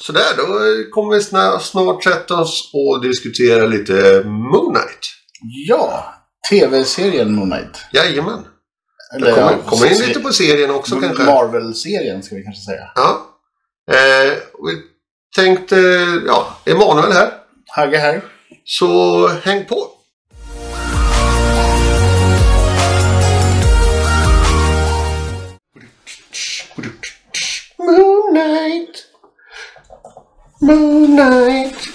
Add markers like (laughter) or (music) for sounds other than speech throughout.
sådär då kommer vi snart, sätta oss och diskutera lite Moon Knight. Ja, tv-serien Moon Knight. Jajamän. Eller, kommer, ja, kommer in lite på serien också kanske. Marvel-serien ska vi kanske säga. Ja. Eh, vi tänkte, ja, Emanuel här. Hagge här. Så häng på. Moon Knight.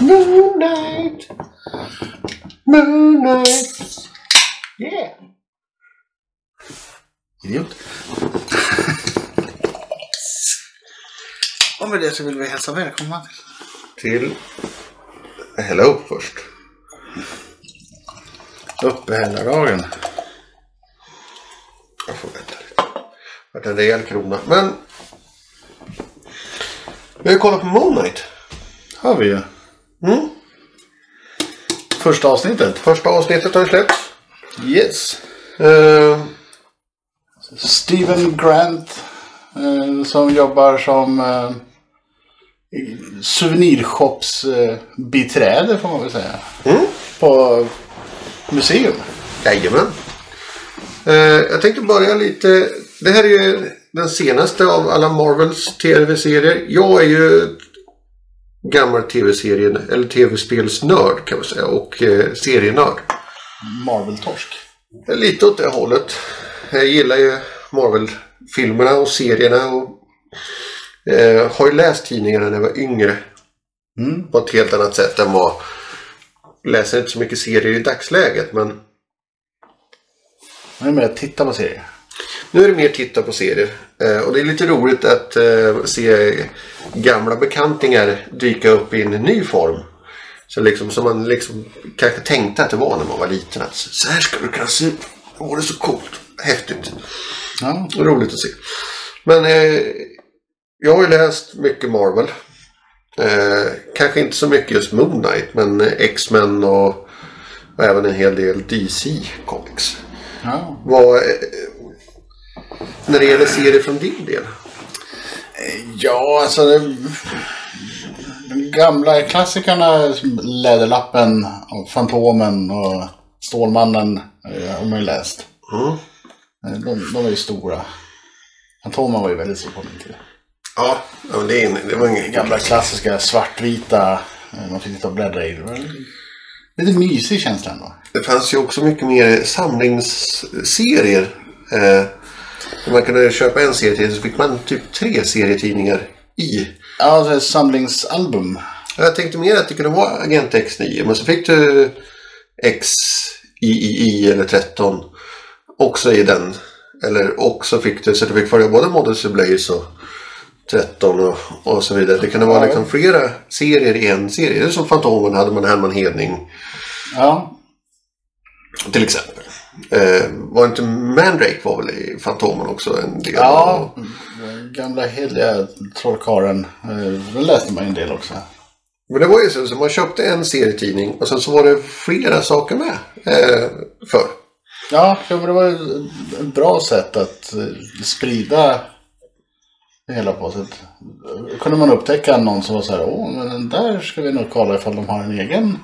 Moon Knight. Moon Knight. Yeah. Idiot. Och med det så vill vi hälsa välkomna till Till Hello först. uppehällardagen. Jag får vänta lite. Det vart en rejäl krona. Men. Vi har ju kollat på Moon Knight. Har vi ju. Mm. Första avsnittet. Första avsnittet har ju släppts. Yes. Eh, Steven Grant. Eh, som jobbar som eh, souvenirshopsbiträde eh, får man väl säga. mm. På museum. Jajamän. Eh, jag tänkte börja lite. Det här är ju den senaste av alla Marvels tv-serier. Jag är ju gammal tv-serien eller tv-spelsnörd kan man säga och eh, serienörd. Marvel-torsk. Lite åt det hållet. Jag gillar ju Marvel-filmerna och serierna. Och, eh, har ju läst tidningarna när jag var yngre. Mm. På ett helt annat sätt än vad... Läser inte så mycket serier i dagsläget men Jag är med att titta på serier. Nu är det mer titta på serier. Eh, och det är lite roligt att eh, se gamla bekantingar dyka upp i en ny form. Så liksom som man liksom kanske tänkte att det var när man var liten. Att så här ska du kunna se ut. Åh, det är så coolt. Häftigt. Ja. Roligt att se. Men eh, jag har ju läst mycket Marvel. Eh, kanske inte så mycket just Moon Knight. Men eh, X-Men och, och även en hel del DC Comics. ja. Vad, när det gäller serier från din del? Ja, alltså. Det, de gamla klassikerna. Läderlappen, och Fantomen och Stålmannen eh, har man ju läst. Mm. Eh, De, de är ju stora. Fantomen var ju väldigt stor på min tid. Ja, det, är, en- det var ingen Gamla klassiska svartvita. eh, Man fick sitta och bläddra i. Det var lite mysig känsla ändå. Det fanns ju också mycket mer samlingsserier. Eh, man kunde köpa en serie till så fick man typ tre serietidningar i. Ja, så ett samlingsalbum. Jag tänkte mer att det kunde vara Agent X9 men så fick du X III eller 13 också i den. Eller också fick du så du fick följa både Models Blaze och 13 och, och så vidare. Det kunde vara liksom flera serier i en serie. Det är som Fantomen hade man Herman Hedning Ja, till exempel. Eh, var inte Mandrake var väl i Fantomen också en del? ja. Den gamla heliga trollkarlen. eh, Den läste man en del också. Men det var ju så, så man köpte en serietidning och sen så var det flera saker med. Eh, för. Ja, men det var ett bra sätt att eh, sprida det hela på. Så att, då kunde man upptäcka någon som var så här, åh, men den där ska vi nog kolla ifall de har en egen.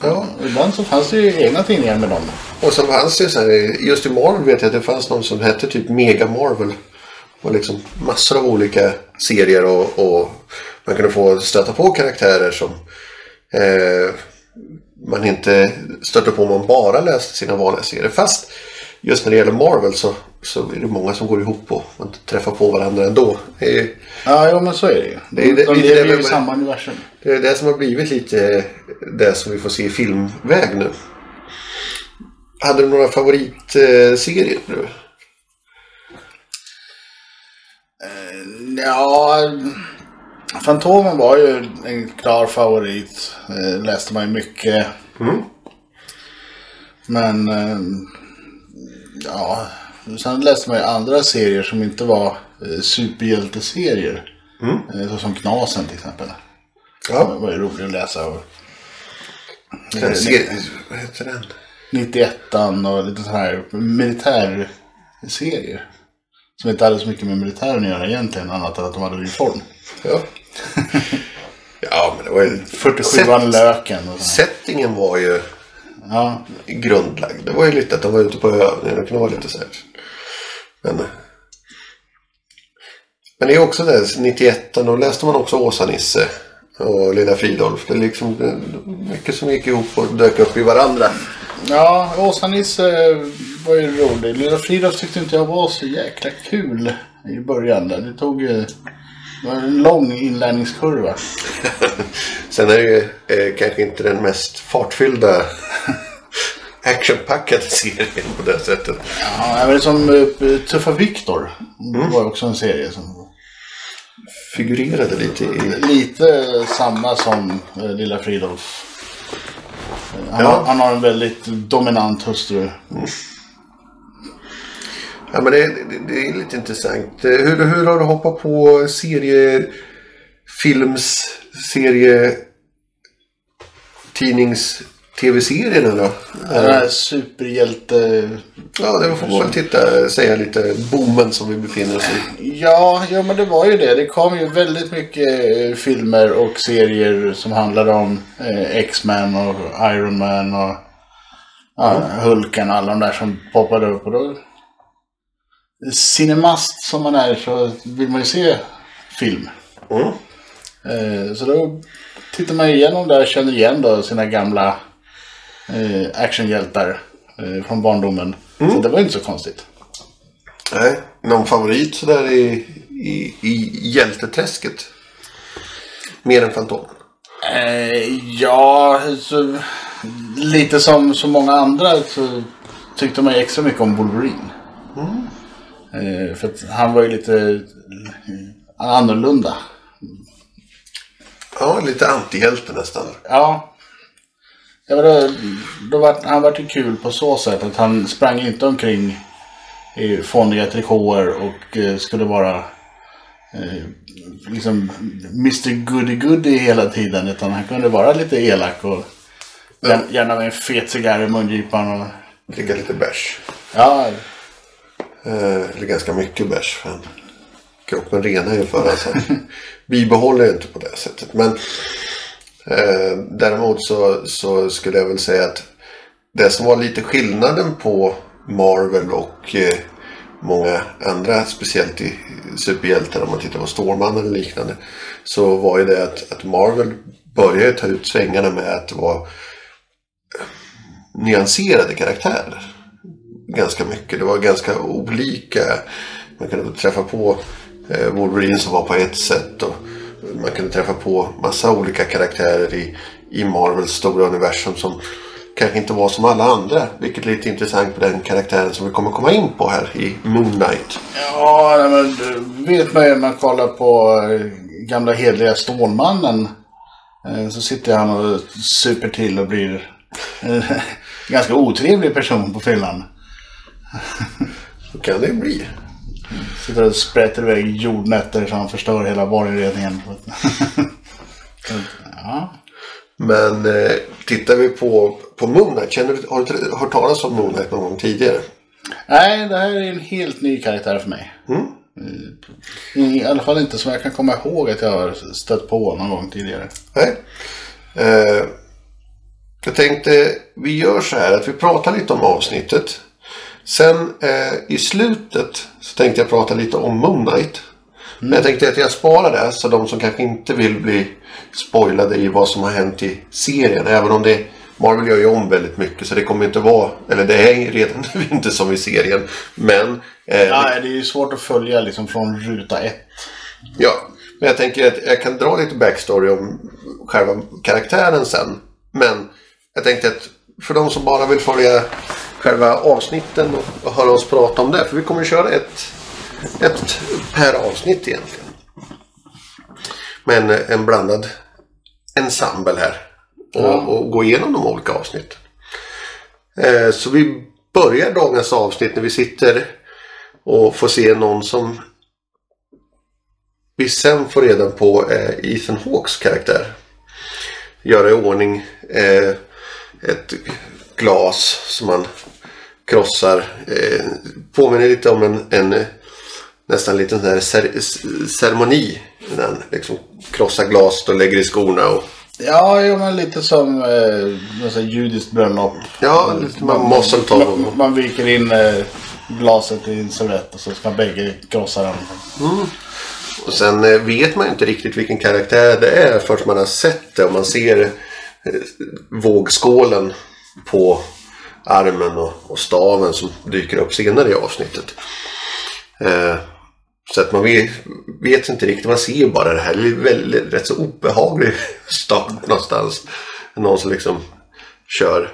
Ja. Ibland så fanns det ju egna tidningar med dem. Och så fanns det så här, just i Marvel vet jag att det fanns någon som hette typ Mega Marvel. Och liksom massor av olika serier och, och man kunde få stöta på karaktärer som eh, man inte stötte på om man bara läste sina vanliga serier. Fast just när det gäller Marvel så, så är det många som går ihop och man träffar på varandra ändå. Det är, Ja, jo, men så är det ju. Det är det- de lever ju i samma universum. det är det som har blivit lite det som vi får se i filmväg nu. Hade du några favoritserier? nu? Ja, Fantomen var ju en klar favorit. Eh, läste man ju mycket. Mm. Men eh, ja, sen läste man ju andra serier som inte var eh, superhjälteserier. Mm. Eh, såsom Knasen till exempel. Ja. Det var ju roligt att läsa. Och, serie, vad heter den? 91 och lite sådana här militärserier. Som inte hade så mycket med militären att göra egentligen, annat än att de hade uniform. Ja. (laughs) ja, men det var ju... 47an Löken och. Settingen var ju Ja, grundlagd. Det var ju lite att de var ute på övningar. Det kunde vara lite så här. Men, men det är också det, 91 då läste man också Åsa-Nisse och Lilla Fridolf. Det är liksom mycket som gick ihop och dök upp i varandra. ja Åsa-Nisse var ju rolig. Lilla Fridolf tyckte inte jag var så jäkla kul i början. Där. Det tog ju... Det var en lång inlärningskurva. (laughs) Sen är det ju eh, kanske inte den mest fartfyllda (laughs) actionpackade serien på det sättet. Ja, men som eh, Tuffa Viktor. Det var också en serie som Figurerade lite i... lite samma som eh, Lilla Fridolf. Han, Ja. har, han har en väldigt dominant hustru. Ja, men det, det, det är lite intressant. Hur, hur har du hoppat på serie, films, serie, tidnings, tv-serierna då? Här superhjälte... Ja, det får man väl titta, säga lite boomen som vi befinner oss i. Ja, ja, men det var ju det. Det kom ju väldigt mycket eh, filmer och serier som handlade om eh, X-Men och Iron Man och ja, Hulken och alla de där som poppade upp. Och då, cinemast som man är så vill man ju se film. Mm. Eh, så då tittar man igenom där och känner igen då sina gamla eh, actionhjältar eh, från barndomen. Så det var inte så konstigt. Nej, någon favorit sådär i, i, i hjälteträsket? Mer än Fantomen? Eh, ja, så, lite som så många andra så tyckte man ju extra mycket om Wolverine. Eh, för att han var ju lite eh, annorlunda. Ja, lite antihjälte nästan. Ja. ja då, då var, han var ju kul på så sätt att han sprang inte omkring i fåniga trikåer och eh, skulle vara eh, liksom Mr Goody Goody hela tiden. Utan han kunde vara lite elak och gärna, med en fet cigarr i mungipan. Och, Dricka lite bärs. ja, Eh, Eh, eller ganska mycket bärs. För han- kroppen renar ju för alltså. (laughs) Bibehåller ju inte på det sättet. Men eh, däremot så, så skulle jag väl säga att det som var lite skillnaden på Marvel och eh, många andra, speciellt i superhjältar om man tittar på Stålmannen eller liknande. Så var ju det att, att Marvel började ta ut svängarna med att vara eh, nyanserade karaktärer ganska mycket. Det var ganska olika. Man kunde träffa på eh, Wolverine som var på ett sätt. Och man kunde träffa på massa olika karaktärer i, i Marvels stora universum som kanske inte var som alla andra. Vilket är lite intressant på den karaktären som vi kommer komma in på här i Moon Knight. ja men det vet man ju när man kollar på eh, gamla hedliga Stålmannen. Så sitter han och super till och blir en (laughs) ganska otrevlig person på fyllan. Så kan det ju bli. Sitter och sprätter iväg jordnötter så han förstör hela varuinredningen. Så, ja. Men eh, tittar vi på, på Moon Knight. Känner du, har du hört talas om Moon Knight någon gång tidigare? Nej, det här är en helt ny karaktär för mig. Mm. I, I alla fall inte som jag kan komma ihåg att jag har stött på någon gång tidigare. Nej. Eh, jag tänkte vi gör så här att vi pratar lite om avsnittet. Sen eh, i slutet så tänkte jag prata lite om Moon Knight. Men jag tänkte att jag sparar det så de som kanske inte vill bli spoilade i vad som har hänt i serien. Även om det Marvel gör ju om väldigt mycket så det kommer inte vara, eller det är redan (laughs) nu inte som i serien. Men eh, Ja, det är ju svårt att följa liksom från ruta ett. Ja, men jag tänker att jag kan dra lite backstory om själva karaktären sen. Men jag tänkte att för de som bara vill följa själva avsnitten och, höra oss prata om det. För vi kommer att köra ett, ett per avsnitt egentligen. Men en blandad ensemble här. Och, och gå igenom de olika avsnitten. Eh, så vi börjar dagens avsnitt när vi sitter och får se någon som vi sen får reda på eh, Ethan Hawks karaktär. Göra i ordning eh, ett glas som man krossar. Eh, påminner lite om en, en nästan lite sån här cer- ceremoni. Han liksom krossar glas och lägger i skorna. Och, Ja, jo, men lite som eh, här judiskt bröllop. ja, lite man måste ta Man, man viker in eh, glaset i en servett och så ska bägge krossa den. Och sen eh, vet man ju inte riktigt vilken karaktär det är förrän man har sett det. Och man ser eh, vågskålen på armen och, och staven som dyker upp senare i avsnittet. Eh, så att man vet, vet inte riktigt. Man ser bara det här. Det är väldigt, rätt så obehaglig (laughs) start någonstans. Någon som liksom kör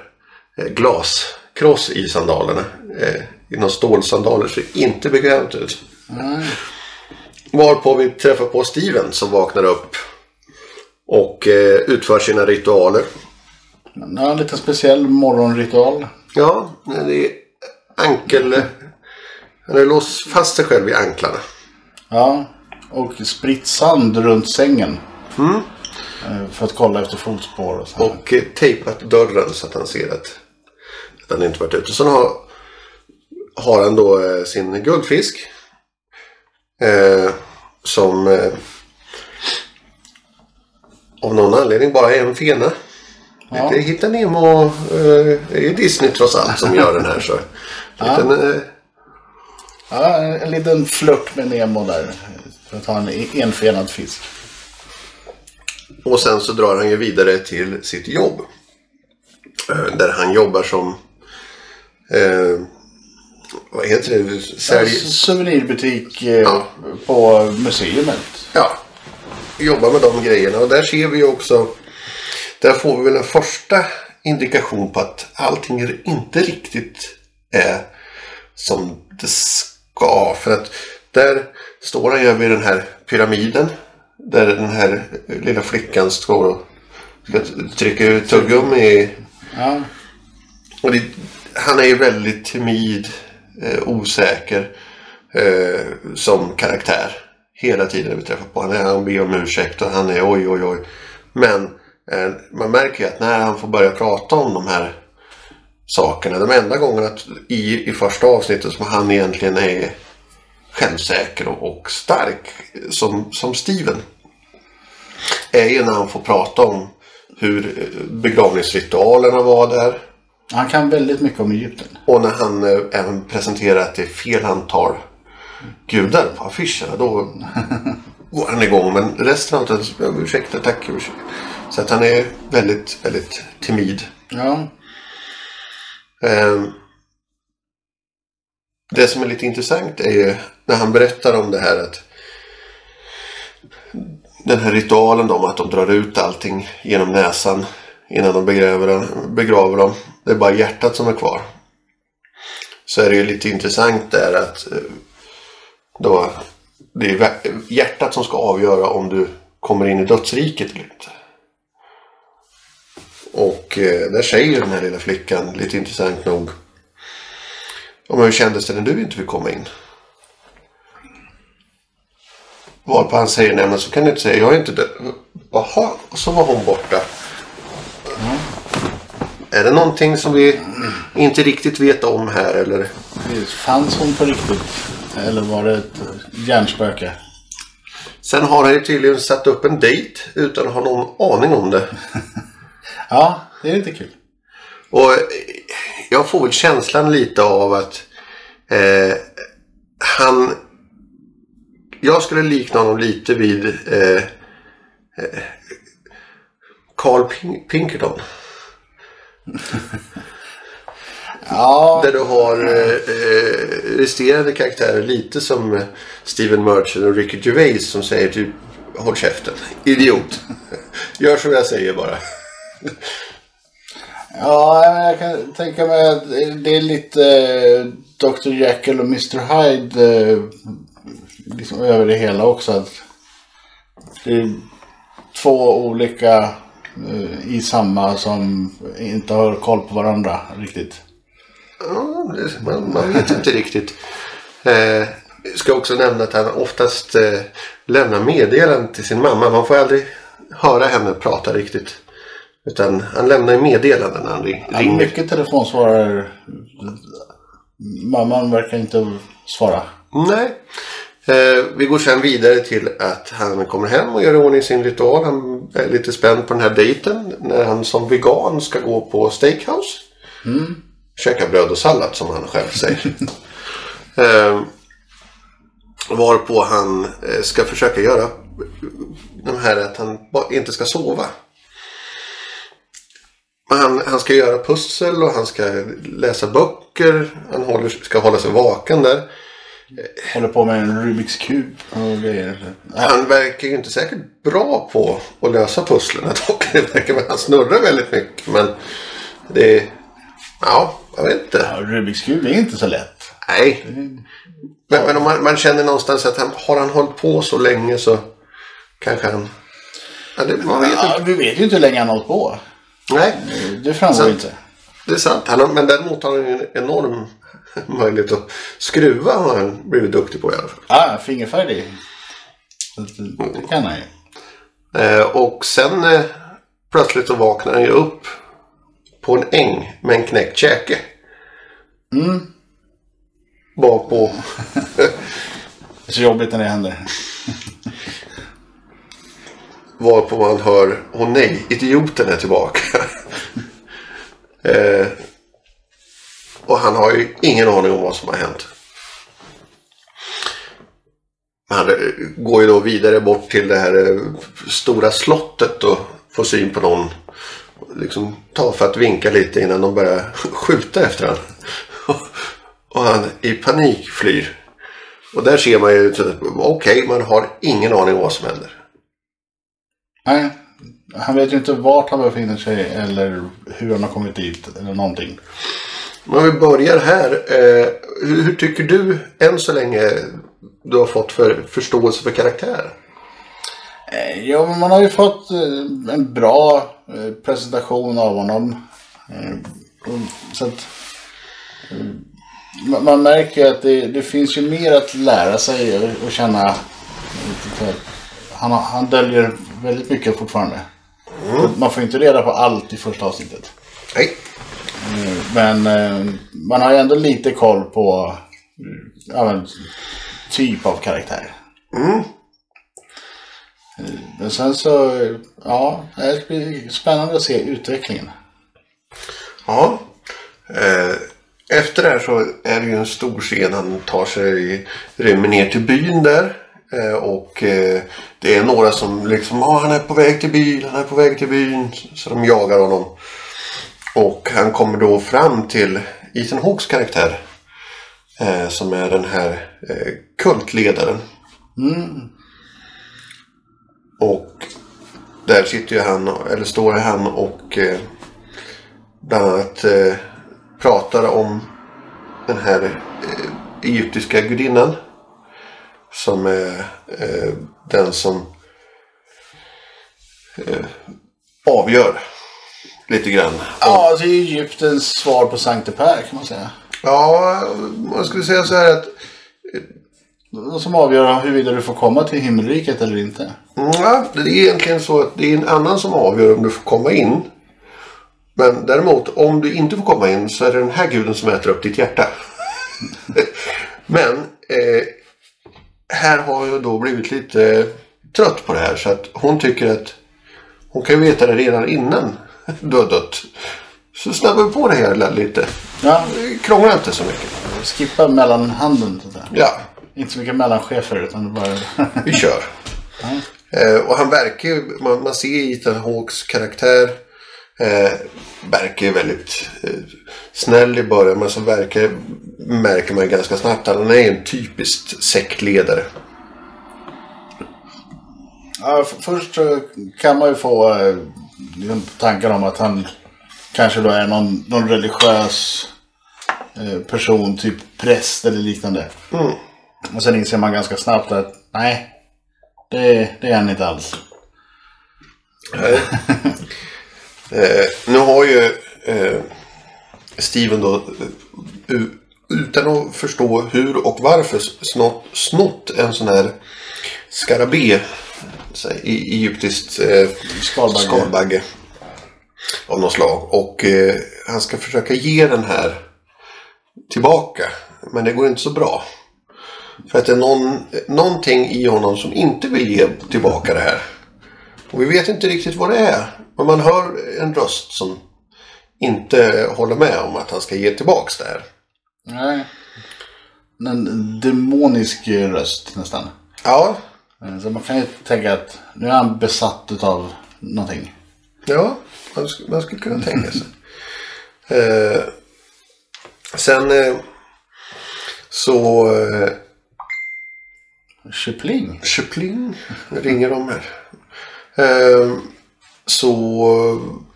eh, glaskross i sandalerna. Eh, I några stålsandaler. Ser inte bekvämt ut. Varpå vi träffar på Steven som vaknar upp och eh, utför sina ritualer. Han har en lite speciell morgonritual. Ja, det är ankel... Han har låst fast sig själv i anklarna. Ja, och spritt sand runt sängen. Eh, För att kolla efter fotspår och så. här. Och eh, tejpat dörren så att han ser att, att han inte varit ute. Sen har, har han då eh, sin guldfisk. Eh, som av någon anledning bara är en fena. Ja. Det hittar Nemo. Eh, det är Disney trots allt som gör den här. Så. Liten, eh, Ja, en liten flört med Nemo där. För att ha en enfenad fisk. Och sen så drar han ju vidare till sitt jobb. Eh, Där han jobbar som... Eh, vad heter det? Sälj... Souvenirbutik eh, Ja. på museumet. Ja. Jobbar med de grejerna. Och där ser vi ju också... Där får vi väl en första indikation på att allting inte riktigt är som det ska. För att där står han ju vid den här pyramiden. Där den här lilla flickan står och ska trycka ut tuggummi i Ja, och det, han är ju väldigt timid, eh, osäker eh, som karaktär. Hela tiden när vi träffar på honom. Han ber om ursäkt och han är oj oj oj. Men man märker ju att när han får börja prata om de här sakerna. De enda gångerna att i, i första avsnittet som han egentligen är självsäker och, och stark som, som Steven. Är ju när han får prata om hur eh, begravningsritualerna var där. han kan väldigt mycket om Egypten. Och när han eh, även presenterar att det är fel antal gudar på affischerna. Då (laughs) går han igång. Men resten av tiden så "Ja, ursäkta, tack, ursäkta. Så att han är väldigt, väldigt timid. Ja, Ehm, det som är lite intressant är ju när han berättar om det här att den här ritualen då, om att de drar ut allting genom näsan innan de begraver, dem- begraver dem. Det är bara hjärtat som är kvar. Så är det ju lite intressant där att eh, då det är hjärtat som ska avgöra om du kommer in i dödsriket eller inte. Och eh, där säger den här lilla flickan, lite intressant nog. Om hur kändes det när du inte fick komma in? Varpå han säger, nej men så kan du inte säga, jag är inte död. Jaha, och så var hon borta. Är det någonting som vi inte riktigt vet om här eller? fanns hon på riktigt? Eller var det ett hjärnspöke? Sen har han ju tydligen satt upp en dejt utan att ha någon aning om det. (laughs) Ja, det är lite kul. Och eh, jag får väl känslan lite av att eh, han... Jag skulle likna honom lite vid eh, eh, Carl Pin- Pinkerton. (laughs) Ja, Där du har eh, eh, resterande karaktärer lite som Steven Merchant och Ricky Gervais som säger typ Håll käften, idiot. (laughs) Gör som jag säger bara ja jag kan tänka mig att det är lite eh, Dr. Jekyll och Mr. Hyde eh, liksom över det hela också. Att det är två olika eh, i samma som inte har koll på varandra riktigt. Ja, man, man vet inte riktigt. Eh, ska också nämna att han oftast eh, lämnar meddelanden till sin mamma. Man får aldrig höra henne prata riktigt. Utan han lämnar ju meddelanden när han ring- Ja, ringer. mycket telefonsvarare. Mamman verkar inte svara. Nej. Eh, vi går sen vidare till att han kommer hem och gör i ordning sin ritual. Han är lite spänd på den här dejten. När han som vegan ska gå på steakhouse. Käka bröd och sallad som han själv säger. (laughs) eh, varpå han eh, ska försöka göra de här att han inte ska sova. Han, han ska göra pussel och han ska läsa böcker. Han håller, ska hålla sig vaken där. Håller på med en Rubiks kub och grejer. Ja, Han verkar ju inte säkert bra på att lösa pusslen. (laughs) Det verkar han snurrar väldigt mycket. Men det är... Ja, jag vet inte. Rubiks kub är inte så lätt. Nej. Men, men om man, man känner någonstans att han, har han hållit på så länge så kanske han... Ja, det, man vet Ja, inte. vi vet ju inte hur länge han har hållit på. Nej, Det framgår Sant. inte. det är sant. Han har, men däremot har han en enorm (laughs) möjlighet att skruva har han blivit duktig på i alla fall. Ja, fingerfärdig. Så att det, kan han ju. Eh, och sen eh, plötsligt så vaknar han ju upp på en äng med en knäckt käke. Mm. Bakpå. (laughs) Det är så jobbigt när det händer. Varpå man hör, åh nej, idioten är tillbaka eh, och han har ju ingen aning om vad som har hänt. Han eh, går ju då vidare bort till det här eh, stora slottet och får syn på någon. Liksom tar för att vinka lite innan de börjar (laughs) skjuta efter honom. (laughs) och han i panik flyr. Och där ser man ju, okej, okay, okej, man har ingen aning om vad som händer. Nej, han vet ju inte vart han befinner sig eller hur han har kommit dit eller någonting. Men Om vi börjar här. Eh, hur, hur tycker du än så länge du har fått för förståelse för karaktär? Eh, Ja, man har ju fått eh, en bra eh, presentation av honom. Eh, Så att, eh, man- man märker att det, det finns ju mer att lära sig och- och känna. Han, han döljer väldigt mycket fortfarande. Man får inte reda på allt i första avsnittet. Nej. Men eh, man har ju ändå lite koll på ja, typ av karaktär. Mm. Eh, Men sen så, ja, det blir spännande att se utvecklingen. Ja. Eh, efter det här så är det ju en stor scen. Han tar sig, rymmer ner till byn där. Eh, och eh, det är några som liksom, ah, han är på väg till byn, han är på väg till byn. Så de jagar honom. Och han kommer då fram till Ethan Hawks karaktär. Eh, som är den här kultledaren. kultledaren. Och där sitter ju han, eller står han och bland annat pratar om den här egyptiska gudinnan. Som är eh, den som eh, avgör lite grann. Ja, det är Egyptens svar på Sankte Per kan man säga. Ja, man skulle säga så här att som avgör huruvida du får komma till himmelriket eller inte. Ja, det är egentligen så att det är en annan som avgör om du får komma in. Men däremot, om du inte får komma in så är det den här guden som äter upp ditt hjärta. (laughs) Men eh, här har jag då blivit lite trött på det här. Så att hon tycker att hon kan ju veta det redan innan du har dött. Så snabbar vi på det här lite. Ja, krånglar inte så mycket. skippa mellanhanden. Ja, Inte så mycket mellanchefer utan bara... Vi kör. Eh, och han verkar ju, man, man ser Ethan Hawks karaktär. Eh, verkar ju väldigt eh, snäll i början men så verkar, märker man ganska snabbt att han är en typisk sektledare. Ja, f- först kan man ju få eh, liksom tankar om att han kanske då är någon, någon religiös eh, person, typ präst eller liknande. Och sen inser man ganska snabbt att nej, det, det är han inte alls. (laughs) Eh, nu har ju eh, Steven då eh, utan att förstå hur och varför snott, snott en sån här skarabé. i- Egyptiskt eh, Skalbagge. skalbagge. Av något slag. Och eh, han ska försöka ge den här tillbaka. Men det går inte så bra. För att det är någon, någonting i honom som inte vill ge tillbaka det här. Och vi vet inte riktigt vad det är. Men man hör en röst som inte håller med om att han ska ge tillbaks det här. Nej. En demonisk röst nästan. Ja, Eh, Så man kan ju tänka att nu är han besatt utav någonting. ja man, sk- man skulle kunna tänka sig. (laughs) Eh, sen eh, så eh, Kypling. Kypling ringer de här. Eh, så eh,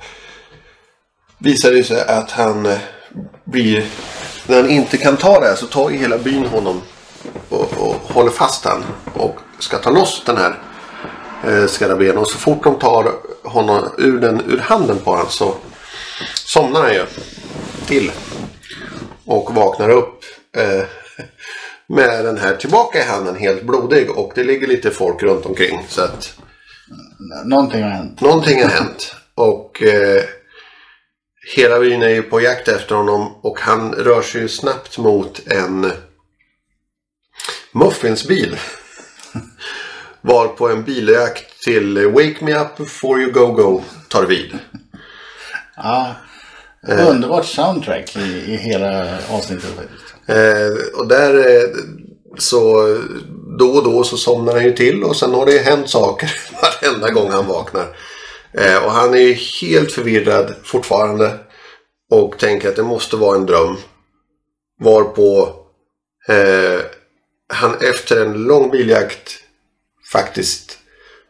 visar det sig att han eh, blir... När han inte kan ta det här så tar ju hela byn honom och, och håller fast han och ska ta loss den här eh, skarabén. Och så fort de tar honom ur, den, ur handen på honom så somnar han ju till. Och vaknar upp eh, med den här tillbaka i handen helt blodig. Och det ligger lite folk runt omkring. Så att Någonting har hänt. någonting har hänt. Och eh, hela byn är ju på jakt efter honom. Och han rör sig ju snabbt mot en muffinsbil. (laughs) Var på en biljakt till Wake Me Up Before You Go Go tar vid. Ja. Eh. Underbart soundtrack i, i hela avsnittet. Eh, och där eh, så då och då så somnar han ju till och sen har det ju hänt saker (laughs) varenda gång han vaknar. Eh, och han är ju helt förvirrad fortfarande och tänker att det måste vara en dröm. Varpå eh, han efter en lång biljakt faktiskt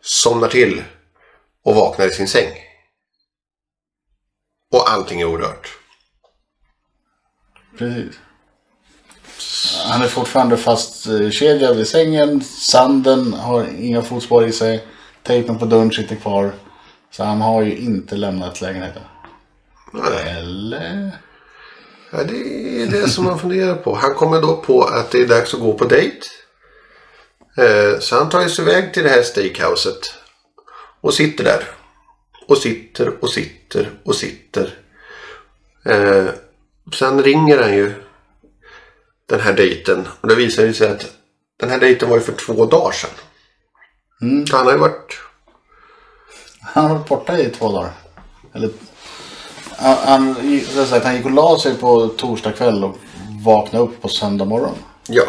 somnar till och vaknar i sin säng. Och allting är orört. Precis. Han är fortfarande fastkedjad vid sängen. Sanden har inga fotspår i sig. Tejpen på dörren sitter kvar. Så han har ju inte lämnat lägenheten. Eller? Ja, det är det som man funderar på. Han kommer då på att det är dags att gå på dejt. Eh, Så han tar sig iväg till det här steakhouset. Och sitter där. Och sitter och sitter och sitter. Eh, Sen ringer han ju den här dejten. Och det visar ju sig att den här dejten var ju för två dagar sedan. Så han har ju varit... Han har varit borta i två dagar. Eller... Han, han, sagt, han gick och la sig på torsdag kväll och vaknade upp på söndag morgon. Ja.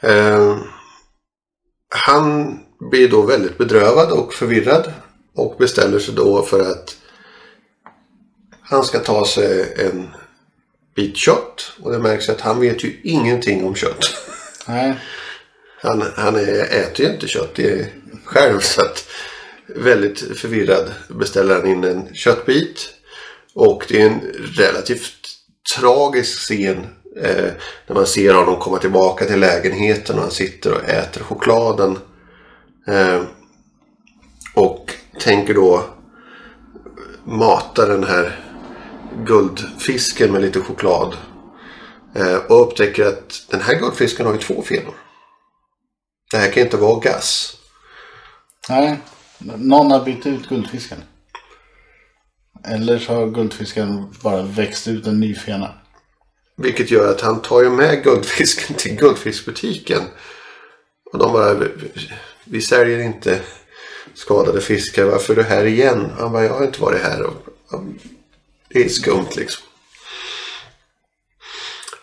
Eh, han blir då väldigt bedrövad och förvirrad. Och beställer sig då för att han ska ta sig en bit kött. Och det märks att han vet ju ingenting om kött. Nej. Han, han är, äter ju inte kött det är själv. Så att väldigt förvirrad beställer han in en köttbit. Och det är en relativt tragisk scen. Eh, när man ser honom komma tillbaka till lägenheten och han sitter och äter chokladen. Eh, och tänker då mata den här guldfisken med lite choklad. Eh, och upptäcker att den här guldfisken har ju två fenor. Det här kan inte vara gass. Nej. Någon har bytt ut guldfisken. Eller så har guldfisken bara växt ut en ny fena. Vilket gör att han tar ju med guldfisken till guldfiskbutiken. Och de bara, "Vi- säljer inte skadade fiskar. Varför är du här igen? Han bara, jag har inte varit här. Och, det är skumt liksom.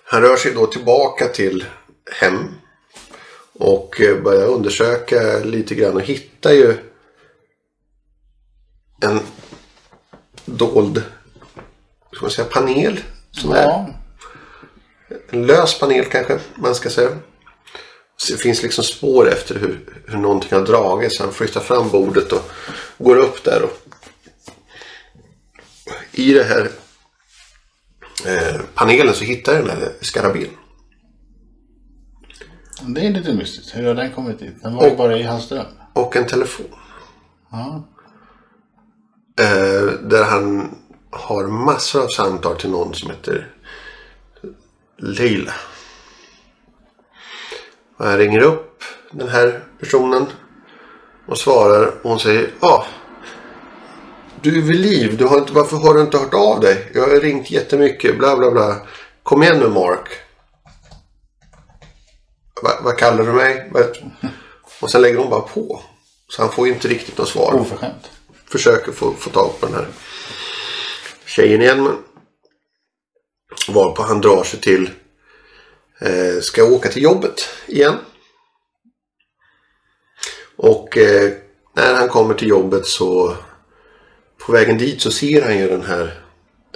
Han rör sig då tillbaka till hem. Och eh, börjar undersöka lite grann och hittar ju en dold ska man säga, panel. Som är Ja. en lös panel kanske man ska säga. Så det finns liksom spår efter hur, hur någonting har dragits. Han flyttar fram bordet och går upp där. Och I det här eh, panelen så hittar jag den här skarabén. Det är lite mystiskt. Hur har den kommit dit? Den var ju Och- bara i hans dröm. Och en telefon. Ja. Eh, där han har massor av samtal till någon som heter Leila. Och han ringer upp den här personen och svarar. Och hon säger ja. Du är vid liv. Du har inte, varför har du inte hört av dig? Jag har ringt jättemycket. Bla bla bla. Kom igen nu Mark. Va, vad kallar du mig? Och sen lägger hon bara på. Så han får inte riktigt något svar. Oförskämt. Försöker få, få tag på den här tjejen igen. Men varpå han drar sig till. Eh, ska åka till jobbet igen. Och eh, när han kommer till jobbet så. På vägen dit så ser han ju den här.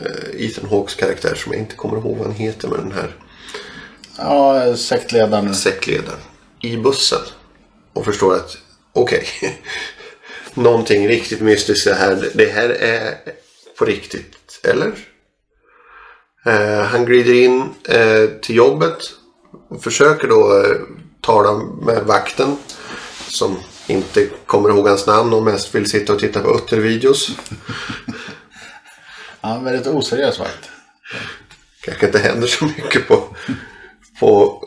Eh, Ethan Hawks karaktär som jag inte kommer ihåg vad han heter. Men den här Ja, sektledaren. säckledaren i bussen. Och förstår att okej. (laughs) någonting riktigt mystiskt det här. Det här är på riktigt. Eller? Eh, han glider in eh, till jobbet. Och försöker då eh, tala med vakten. Som inte kommer ihåg hans namn och mest vill sitta och titta på uttervideos. Ja, en väldigt oseriös vakt. kanske inte händer så mycket på, på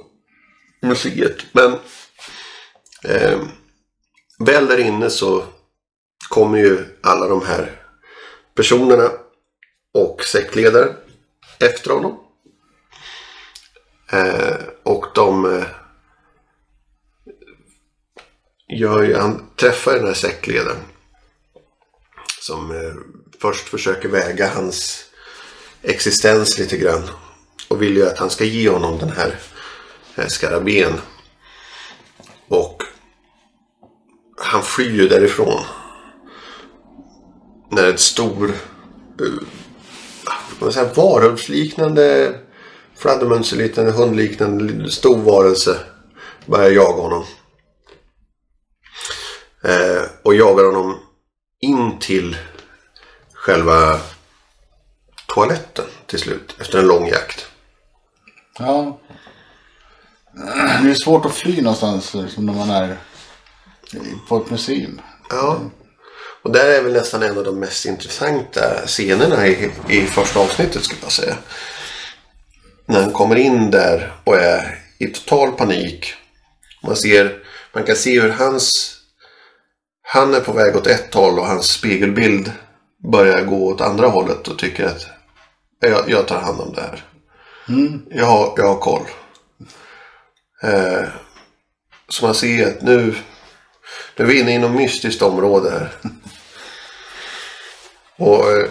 museet. Men eh, väl där inne så kommer ju alla de här personerna och sektledare efter honom. Eh, och de eh, gör ju, han träffar den här säckledaren. Som eh, först försöker väga hans existens lite grann. Och vill ju att han ska ge honom den här eh, skarabén. Och han flyr ju därifrån. När ett stor eh, varulvsliknande fladdermönsliknande hundliknande stor varelse börjar jaga honom. Eh, och jagar honom in till själva toaletten till slut efter en lång jakt. Ja. Det är svårt att fly någonstans liksom, när man är på ett museum. Ja. Och där är väl nästan en av de mest intressanta scenerna i, i första avsnittet skulle jag säga. När han kommer in där och är i total panik. Man ser, man kan se hur hans, han är på väg åt ett håll och hans spegelbild börjar gå åt andra hållet och tycker att jag, jag tar hand om det här. Jag, har, jag har koll. Eh, så man ser att nu, nu är vi inne i något mystiskt område här. (laughs) Och eh,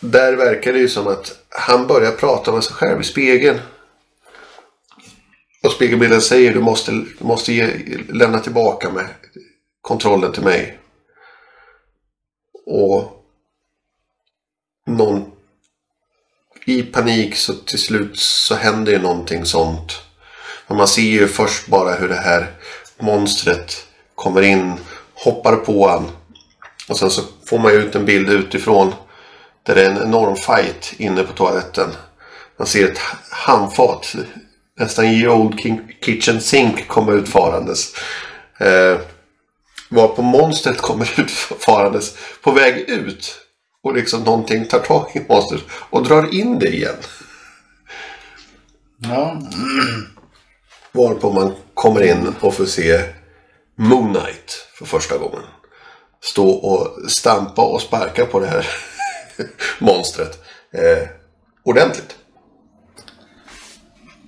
där verkar det ju som att han börjar prata med sig själv i spegeln. Och spegelbilden säger du måste, du måste ge, lämna tillbaka med kontrollen till mig. Och någon i panik så till slut så händer ju någonting sånt. Men man ser ju först bara hur det här monstret kommer in, hoppar på han. Och sen så får man ju ut en bild utifrån. Där det är en enorm fight inne på toaletten. Man ser ett handfat. Nästan i Old King- Kitchen Sink komma ut farandes. Eh, varpå monstret kommer (laughs) ut farandes på väg ut. Och liksom någonting tar tag i monstret och drar in det igen. Ja. (clears throat) Varpå man kommer in och får se Moon Knight för första gången. Stå och stampa och sparka på det här (laughs) monstret. Eh, ordentligt.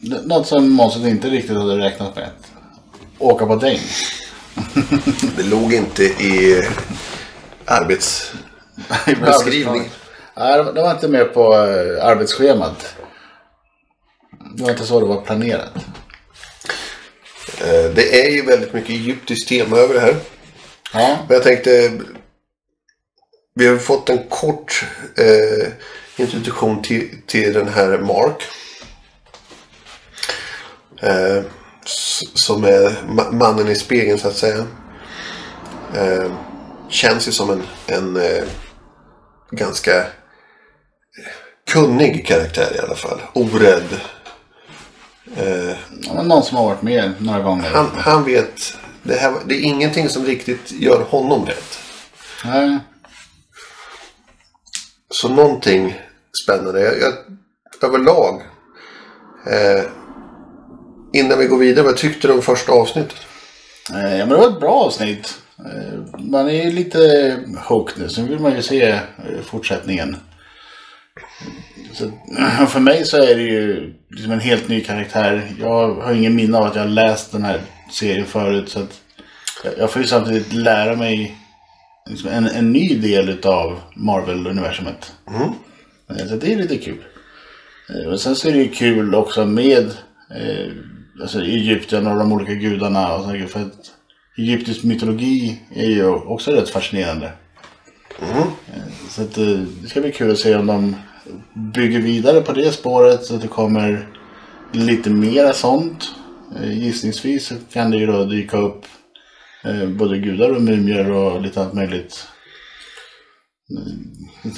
Något som monstret inte riktigt hade räknat med. Åka på däng. Det låg inte i arbetsbeskrivningen. Nej, det var- inte med på eh, arbetsschemat. Det var inte så det var planerat. Eh, det är ju väldigt mycket egyptiskt tema över det här. Ja, Men jag tänkte... Vi har fått en kort eh, introduktion till, till den här Mark. Eh, som är ma- mannen i spegeln så att säga. Eh, känns ju som en, en eh, ganska eh, kunnig karaktär i alla fall. Orädd. Eh, Ja, någon som har varit med några gånger. han, han vet. Det, här, det är ingenting som riktigt gör honom rätt. Nej. Så någonting spännande. Jag, jag, överlag. Eh, innan vi går vidare, vad tyckte du om första avsnittet? Eh, Ja, men det var ett bra avsnitt. Eh, Man är ju lite hooked nu. Sen vill man ju se eh, fortsättningen. Så, (clears throat) för mig så är det ju liksom en helt ny karaktär. Jag har ingen minne av att jag har läst den här serien förut. Så att jag- får ju samtidigt lära mig liksom en, en ny del utav Marvel-universumet. Eh, Så det är lite kul. Eh, Och sen så är det ju kul också med eh, alltså Egypten och de olika gudarna. Och så, för att egyptisk mytologi är ju också rätt fascinerande. Eh, Så att, eh, det ska bli kul att se om de bygger vidare på det spåret så att det kommer lite mera sånt. Eh, Gissningsvis så kan det ju då dyka upp eh, både gudar och mumier och lite allt möjligt.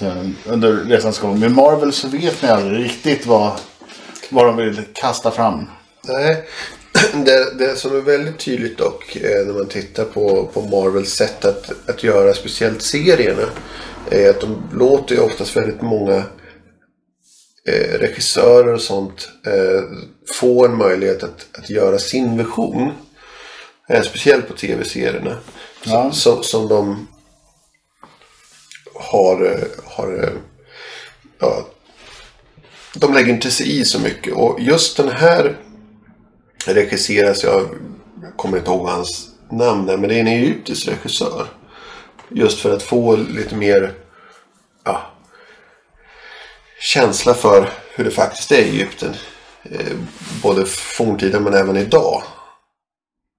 Här, Under resans gång. Med Marvel så vet man aldrig riktigt vad, vad de vill kasta fram. Nej, (clears throat) det, det som är väldigt tydligt dock eh, när man tittar på, på Marvels sätt att, att göra speciellt serierna är att de låter ju oftast väldigt många eh, regissörer och sånt eh, få en möjlighet att, att göra sin vision. Eh, speciellt på tv-serierna. Ja. Som, som, som de har, eh, har eh, ja, de lägger inte sig i så mycket. Och just den här regisseras, jag kommer inte ihåg hans namn där, men det är en egyptisk regissör. Just för att få lite mer ja, känsla för hur det faktiskt är i Egypten. Eh, både forntiden men även idag.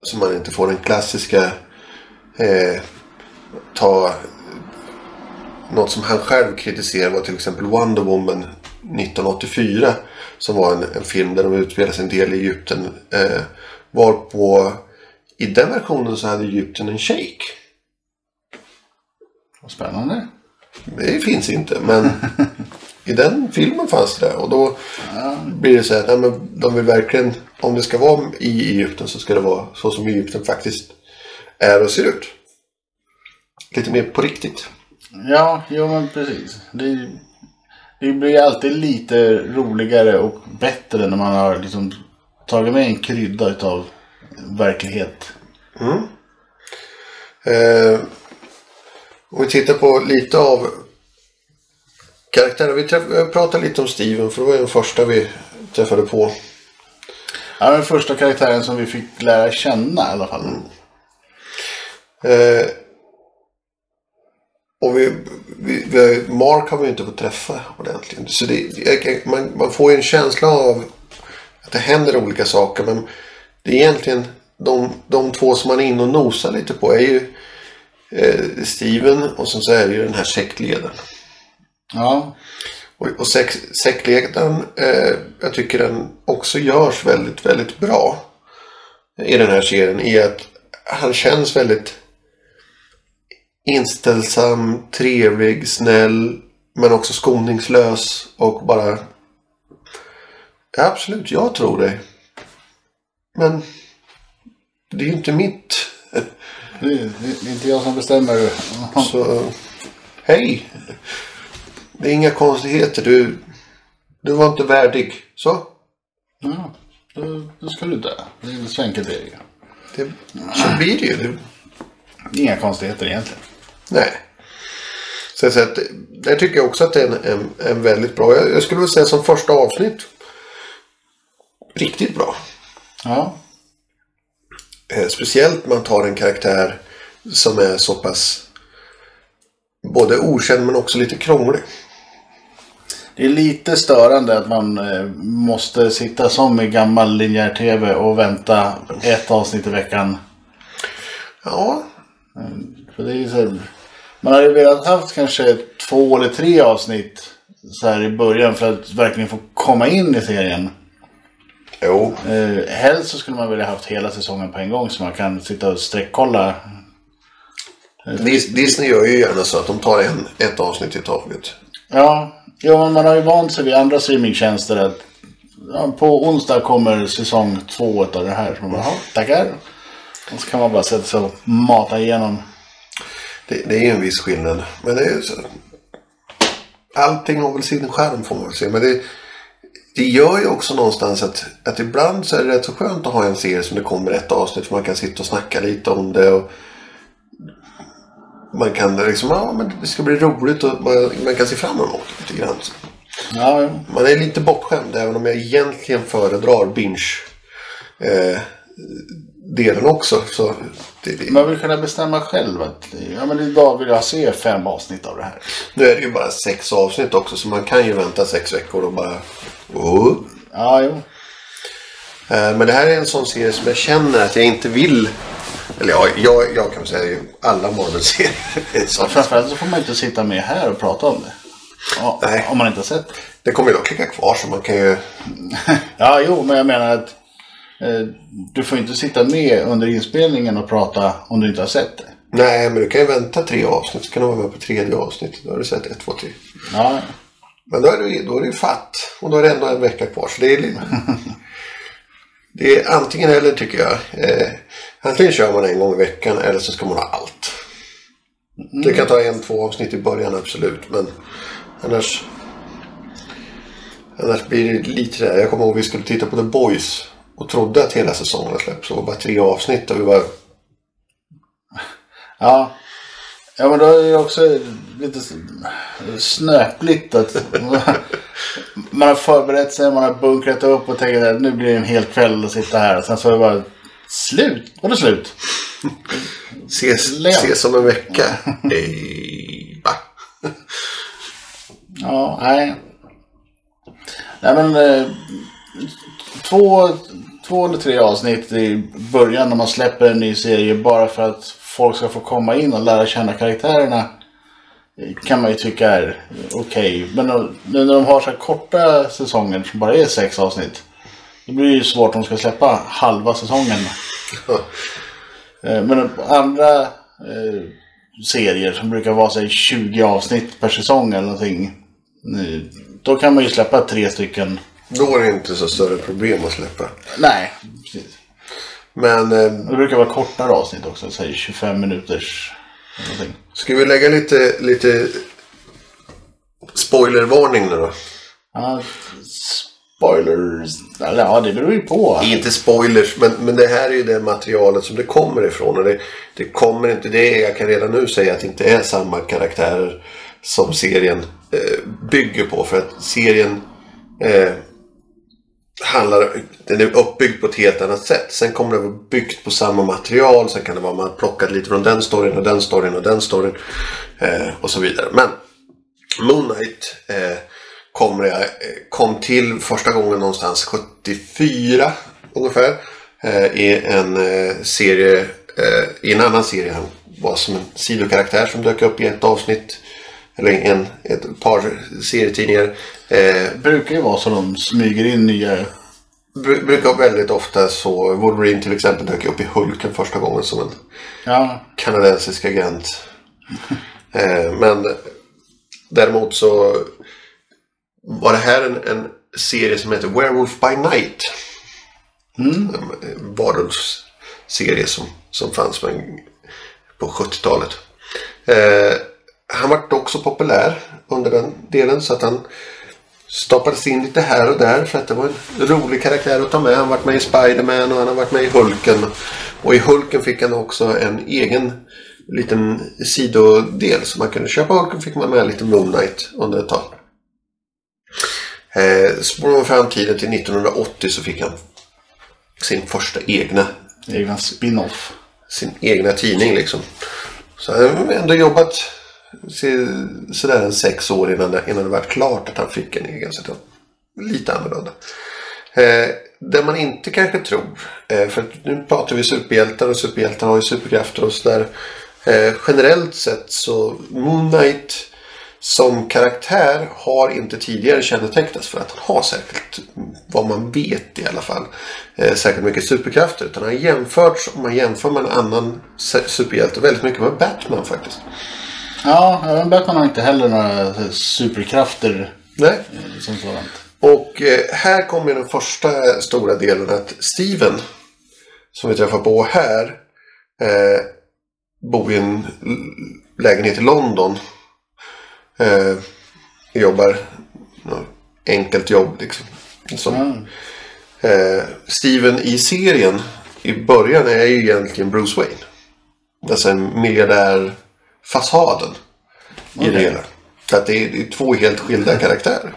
Så man inte får den klassiska eh, ta något som han själv kritiserar var till exempel Wonder Woman 1984. Som var en, en film där de utspelar sig en del i Egypten. Eh, varpå i den versionen så hade Egypten en shejk. Vad spännande. Det finns inte men (laughs) i den filmen fanns det och då blir det så här, nej, men de vill verkligen, om det ska vara i Egypten så ska det vara så som Egypten faktiskt är och ser ut. Lite mer på riktigt. Ja, jo men precis. Det, det blir alltid lite roligare och bättre när man har liksom tagit med en krydda utav verklighet. Eh, om vi tittar på lite av karaktärer. Vi pratade lite om Steven för det var ju den första vi träffade på. Ja, den första karaktären som vi fick lära känna i alla fall. Eh, och vi, vi, vi, Mark har vi inte fått träffa ordentligt. Så det, man, man får ju en känsla av att det händer olika saker. Men det är egentligen de, de två som man är inne och nosar lite på är ju eh, Steven och sen så är det ju den här sektledaren. Ja, Och, och sektledaren, eh, jag tycker den också görs väldigt, väldigt bra. I den här serien. I att han känns väldigt inställsam, trevlig, snäll. Men också skoningslös och bara... Ja, absolut, jag tror dig. Men det är ju inte mitt. det, det, det är inte jag som bestämmer. Så hej. Det är inga konstigheter. Du, du var inte värdig. Så. Ja, då, då ska du dö. Det är så enkelt är det ju. Det, så blir det ju. Det, Inga konstigheter egentligen. Nej. Så, så att, där tycker jag också att det är en, en, en väldigt bra. Jag, jag skulle vilja säga som första avsnitt. Riktigt bra. Ja, Eh, speciellt man tar en karaktär som är så pass både okänd men också lite krånglig. Det är lite störande att man eh, måste sitta som i gammal linjär tv och vänta ett avsnitt i veckan. Ja, För det är ju så man hade velat haft kanske två eller tre avsnitt så här i början för att verkligen få komma in i serien. jo. Eh, helst så skulle man vilja haft hela säsongen på en gång så man kan sitta och sträckkolla. Dis- Disney gör ju gärna så att de tar en, ett avsnitt i taget. Ja, ja men man har ju vant sig vid andra streamingtjänster att ja, på onsdag kommer säsong två av det här. Så man bara, "Ja, tackar. Och så kan man bara sätta sig och mata igenom. Det, det är en viss skillnad. Men det är så. Allting har väl sin skärm får man väl säga. Men det, det gör ju också någonstans att, att ibland så är det rätt så skönt att ha en serie som det kommer ett avsnitt. För man kan sitta och snacka lite om det. Och man kan liksom, ja men det ska bli roligt och man, man kan se fram emot det lite grann. Ja, jo. man är lite bortskämd även om jag egentligen föredrar binge eh, delen också. Så det, det, Man vill kunna bestämma själv att ja, men idag vill jag se fem avsnitt av det här. nu är det ju bara sex avsnitt också så man kan ju vänta sex veckor och bara... Oh. Ja, jo. Eh, Men det här är en sån serie som jag känner att jag inte vill. Eller ja, jag, jag kan säga ju alla Marvel-serier. (laughs) är så. Framförallt så får man inte sitta med här och prata om det. Ja, Nej. Om man inte har sett det. Det kommer ju dock ligga kvar så man kan ju... (laughs) Ja, jo, men jag menar att du får inte sitta med under inspelningen och prata om du inte har sett det. Nej, men du kan ju vänta tre avsnitt så kan du vara med på tredje avsnittet. Då har du sett ett, två, tre. Ja, Men då är du, då är du fatt. Och då är det ändå en vecka kvar. Så det är lite... (laughs) Det är antingen eller tycker jag. Eh, antingen kör man en gång i veckan eller så ska man ha allt. Det kan ta en, två avsnitt i början absolut. Men annars... Annars blir det lite där. Jag kommer ihåg vi skulle titta på The Boys. Och trodde att hela säsongen har släppts. Det var bara tre avsnitt. Och vi var... ja. Ja, men då är det också lite snöpligt att (laughs) man har förberett sig, man har bunkrat upp och tänkt att nu blir det en hel kväll att sitta här. Och sen så är det bara slut. Var det slut? Ses, ses om en vecka. (laughs) Ej, va? Ja, nej. Nej men eh, två, två eller tre avsnitt i början när man släpper en ny serie bara för att folk ska få komma in och lära känna karaktärerna kan man ju tycka är okej. Men nu när de har så här korta säsonger som bara är sex avsnitt. Då blir det ju svårt om de ska släppa halva säsongen. Eh, men andra eh, serier som brukar vara säg 20 avsnitt per säsong eller någonting. Då kan man ju släppa tre stycken. Då är det inte så större problem att släppa. Nej, precis. Men eh, Det brukar vara kortare avsnitt också. Säg 25 minuters någonting. ska vi lägga lite, lite spoilervarning nu då? Ja, spoilers. Eller ja, det beror ju på. Inte spoilers, men, men det här är ju det materialet som det kommer ifrån. Och det, det kommer inte, det är, jag kan redan nu säga att det inte är samma karaktärer som serien eh, bygger på. För att serien eh, handlar, den är uppbyggd på ett helt annat sätt. Sen kommer det vara byggt på samma material. Sen kan det vara man plockat lite från den storyn och den storyn och den storyn. Eh, och så vidare. Men Moonlight eh, jag, eh, kom till första gången någonstans 74 ungefär. Eh, I en eh, serie, eh, i en annan serie. Han var som en sidokaraktär som dök upp i ett avsnitt. Eller en, ett par serietidningar. Eh, brukar ju vara så de smyger in nya. bru- brukar väldigt ofta så, Wolverine till exempel dök upp i Hulken första gången som en Ja, kanadensisk agent. (laughs) eh, men däremot så var det här en, en serie som heter Werewolf by Night. En varulvsserie som, som fanns på 70-talet. Eh, han var också populär under den delen så att han stoppades in lite här och där för att det var en rolig karaktär att ta med. Han har varit med i Spiderman och han har varit med i Hulken. Och i Hulken fick han också en egen liten sidodel. Så man kunde köpa Hulken fick man med lite Moon Knight under ett tag. Eh, Spolar man fram tiden till 1980 så fick han sin första egna egna spin-off. sin egna tidning liksom. Så han har ändå jobbat sådär en sex år innan det, innan det var klart att han fick en egen. Så lite annorlunda. Eh, det man inte kanske tror, eh, för nu pratar vi superhjältar och superhjältar har ju superkrafter och sådär. Eh, generellt sett så Moon Knight som karaktär har inte tidigare kännetecknats för att han har särskilt, vad man vet i alla fall, eh, särskilt mycket superkrafter. Utan han har jämförts, om man jämför med en annan superhjälte, väldigt mycket med Batman faktiskt. Ja, även Batman har inte heller några superkrafter Nej. eh, som sådant. Och eh, här kommer den första stora delen att Steven, som vi träffar på här, eh, bor i en lägenhet i London. Eh, jobbar enkelt jobb liksom. Som, Ja. eh, Steven i serien i början är ju egentligen Bruce Wayne. Alltså en miljardärfasaden i det hela. Så att det är, det är två helt skilda karaktärer.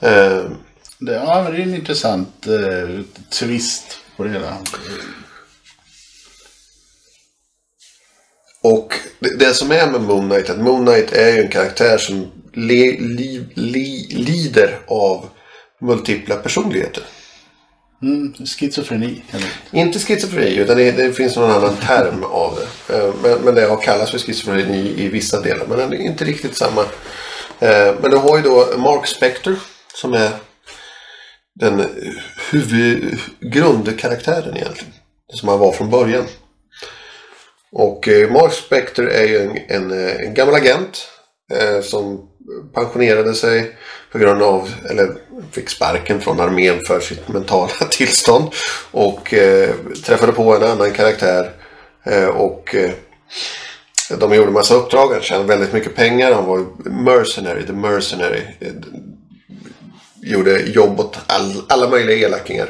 Eh, Det, ja, det är en intressant eh, twist på det hela. Och det, det som är med Moon Knight, att Moon Knight är ju en karaktär som le, li, li, lider av multipla personligheter. Mm, schizofreni. Eller? Inte schizofreni, utan det, det finns någon annan term av det. Eh, men, men det har kallats för schizofreni i vissa delar, men det är inte riktigt samma. Eh, men du har ju då Mark Spector som är den huvud, grundkaraktären egentligen. Som han var från början. Och eh, Mark Spector är ju en, en, en gammal agent som pensionerade sig på grund av, eller fick sparken från armén för sitt mentala (laughs) tillstånd. Och eh, träffade på en annan karaktär. Eh, och eh, de gjorde massa uppdrag. Han tjänade väldigt mycket pengar. Han var mercenary, the mercenary. Gjorde jobb åt all, alla möjliga elakingar.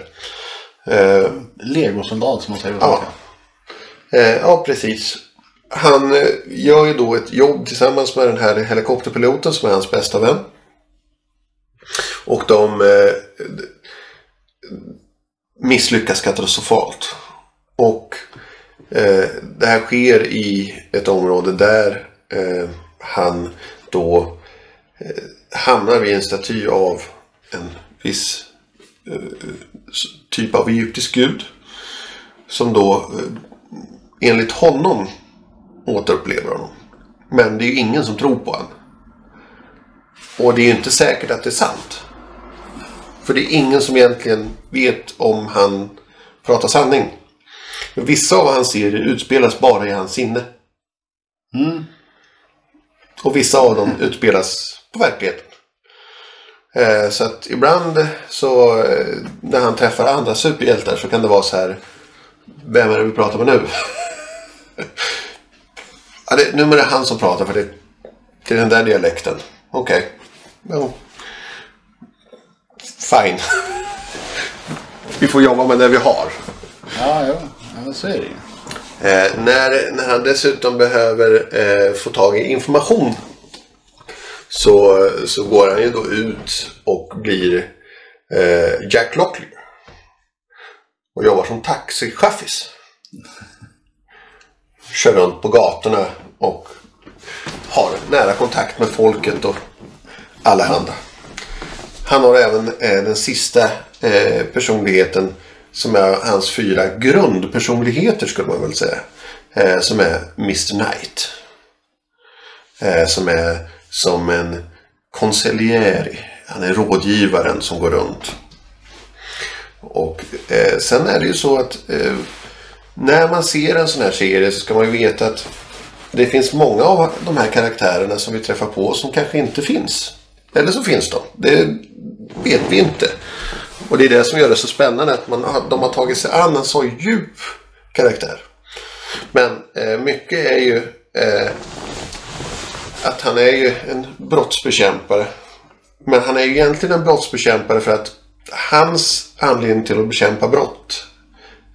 Eh, Legosoldat som man säger. Ja. Ja, precis. Han gör ju då ett jobb tillsammans med den här helikopterpiloten som är hans bästa vän. Och de eh, misslyckas katastrofalt. Och eh, det här sker i ett område där eh, han då eh, hamnar vid en staty av en viss eh, typ av egyptisk gud. Som då eh, enligt honom återupplever honom. Men det är ju ingen som tror på honom. Och det är ju inte säkert att det är sant. För det är ingen som egentligen vet om han pratar sanning. Men vissa av hans serier utspelas bara i hans sinne. Och vissa av dem utspelas på verkligheten. Eh, så att ibland så eh, när han träffar andra superhjältar så kan det vara så här. Vem är det vi pratar med nu? (laughs) ja, det, nu är det han som pratar för det, det är den där dialekten. Okej. Ja. Fine. vi får jobba med det vi har. Ja, ja. ja så är det ju. Eh, när, när han dessutom behöver eh, få tag i information så, så går han ju då ut och blir eh, Jack Locklear. Och jobbar som taxichaffis. Kör runt på gatorna och har nära kontakt med folket och alla handa. Han har även eh, den sista eh, personligheten som är hans fyra grundpersonligheter skulle man väl säga. Eh, som är Mr Knight. Eh, som är som en konseljeri. Han är rådgivaren som går runt. Och eh, sen är det ju så att eh, när man ser en sån här serie så ska man ju veta att det finns många av de här karaktärerna som vi träffar på som kanske inte finns. Eller så finns de. Det vet vi inte. Och det är det som gör det så spännande att man, de har tagit sig an en så djup karaktär. Men eh, mycket är ju eh, att han är ju en brottsbekämpare. Men han är ju egentligen en brottsbekämpare för att hans anledning till att bekämpa brott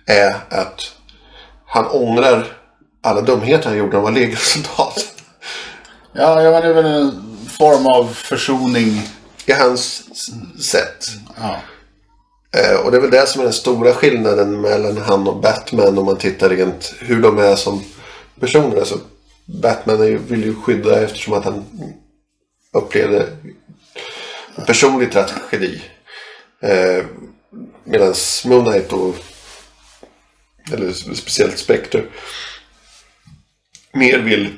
är att han ångrar alla dumheter han gjorde när han var legosoldat. Ja, jag menar, det är väl en form av försoning. I hans sätt. Ja. Eh, och det är väl det som är den stora skillnaden mellan han och Batman om man tittar rent hur de är som personer. Alltså, Batman är ju, vill ju skydda eftersom att han upplevde en personlig tragedi. Eh, Medan Moon Knight och eller speciellt Spectre mer vill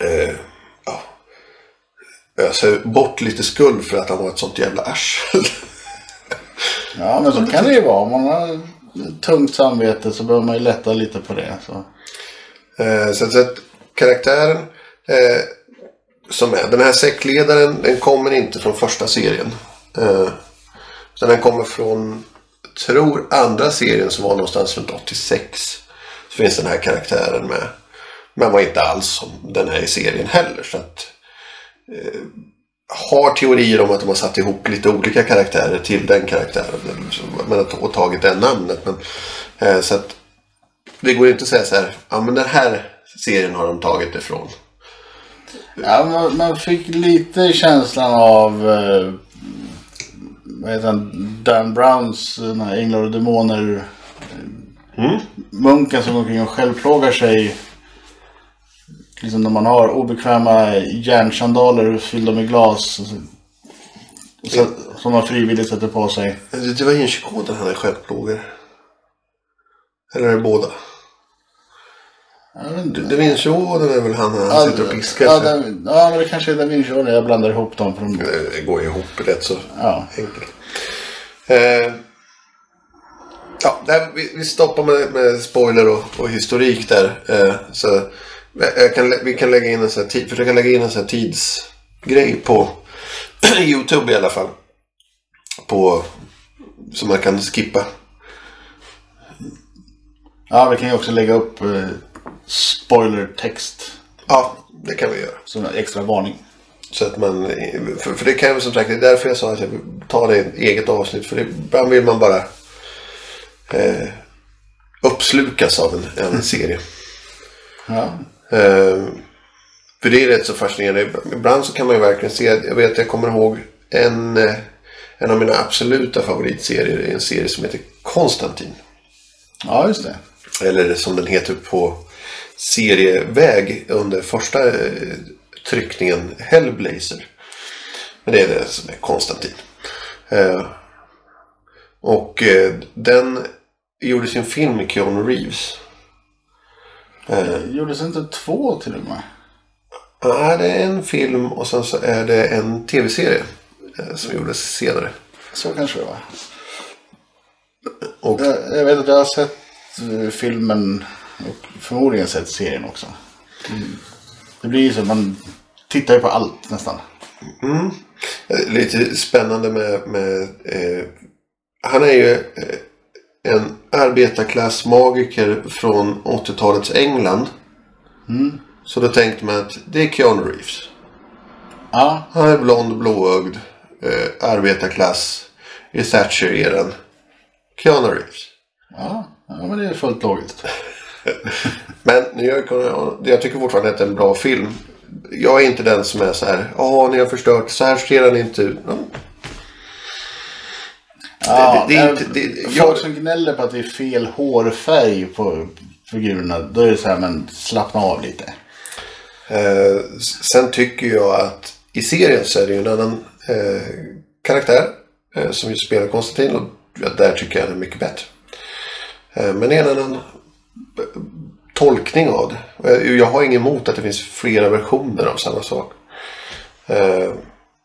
eh, ösa bort lite skuld för att han var ett sånt jävla arsel. ja, men så kan det ju vara. Om man har tungt samvete så behöver man ju lätta lite på det. Så. Eh, så, så att karaktären eh, som är, den här säckledaren den kommer inte från första serien. Eh, utan den kommer från, tror andra serien som var någonstans runt 86. Så finns den här karaktären med. Men var inte alls som den är i serien heller. Så att, har teorier om att de har satt ihop lite olika karaktärer till den karaktären. Men, och tagit det namnet. Men, eh, så att det går inte att säga så här, ja men den här serien har de tagit ifrån. Ja, man, man fick lite känslan av eh, vad heter han, Dan Browns Änglar och Demoner. Mm. Munken som går omkring och självplågar sig. Liksom när man har obekväma järnsandaler fyllda med glas. Så, som man frivilligt sätter på sig. Det var Vinci-koden han är självplågare. Eller är det båda? Da Vinci-koden är väl han när han sitter och piskar ja, sig. Ja, men det kanske är Da Vinci Order. Jag blandar ihop dem. För de, Det går ihop rätt så ja. enkelt. Eh, ja, där, vi, vi stoppar med, med spoiler och, och historik där. Eh, så kan, vi kan lägga in en sån här, tid- försöka lägga in en sån tidsgrej på (clears throat) YouTube i alla fall. På, som man kan skippa. ja, vi kan ju också lägga upp eh, spoilertext. Ja, det kan vi göra. Som en extra varning. Så att man, för, för det kan ju som sagt, det är därför jag sa att jag vill ta det i ett eget avsnitt. För ibland vill man bara eh, uppslukas av en, en serie. Ja. Eh, för det är rätt så fascinerande. Ibland så kan man ju verkligen se, jag vet jag kommer ihåg en, eh, en av mina absoluta favoritserier är en serie som heter Konstantin. ja, just det. Eller som den heter på serieväg under första eh, tryckningen Hellblazer. Men det är det som är Konstantin. Eh, och eh, den gjorde sin film med Keanu Reeves. Det gjordes inte två till och med? Ja, det är en film och sen så är det en tv-serie eh, som gjordes senare. Så kanske det var. Och Jag, jag vet att jag har sett eh, filmen och förmodligen sett serien också. Mm. Det blir ju så, man tittar ju på allt nästan. eh, lite spännande med, med eh, han är ju eh, en arbetarklassmagiker från 80-talets England. Så då tänkte man att det är Keanu Reeves. Ja, Han är blond, blåögd, eh, arbetarklass i Thatcher-eran. Keanu Reeves. ja, ja, men det är fullt logiskt. (laughs) Men nu jag tycker fortfarande att det är en bra film. Jag är inte den som är så här. Ja, ni har förstört. Så här ser den inte ut. Ja, det- det är äh, inte- det- folk jag- som gnäller på att det är fel hårfärg på figurerna. Då är det så här, men slappna av lite. Eh, sen tycker jag att i serien så är det ju en annan eh, karaktär eh, som ju spelar Konstantin. Och där tycker jag den är mycket bättre. Eh, men det är en annan tolkning av det. Eh, Jag har inget emot att det finns flera versioner av samma sak.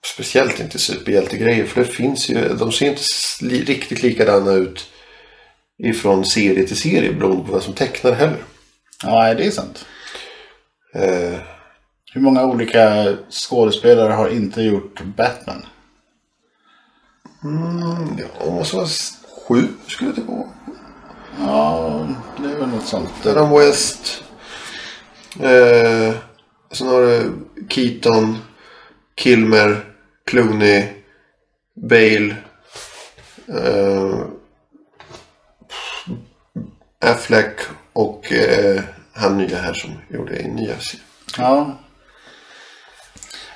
Speciellt inte superhjältegrejer. För det finns ju, de ser inte li, riktigt likadana ut ifrån serie till serie beroende på vem som tecknar heller. Ja, nej, det är sant. Eh, Hur många olika skådespelare har inte gjort Batman? ja, det måste vara sju skulle det vara. Ja, det är väl något sånt. Adam West. Eh, sen har du Keaton. Kilmer. Clooney. Bale. Eh, Affleck. Och eh, han nya här som gjorde i nya serien. Ja.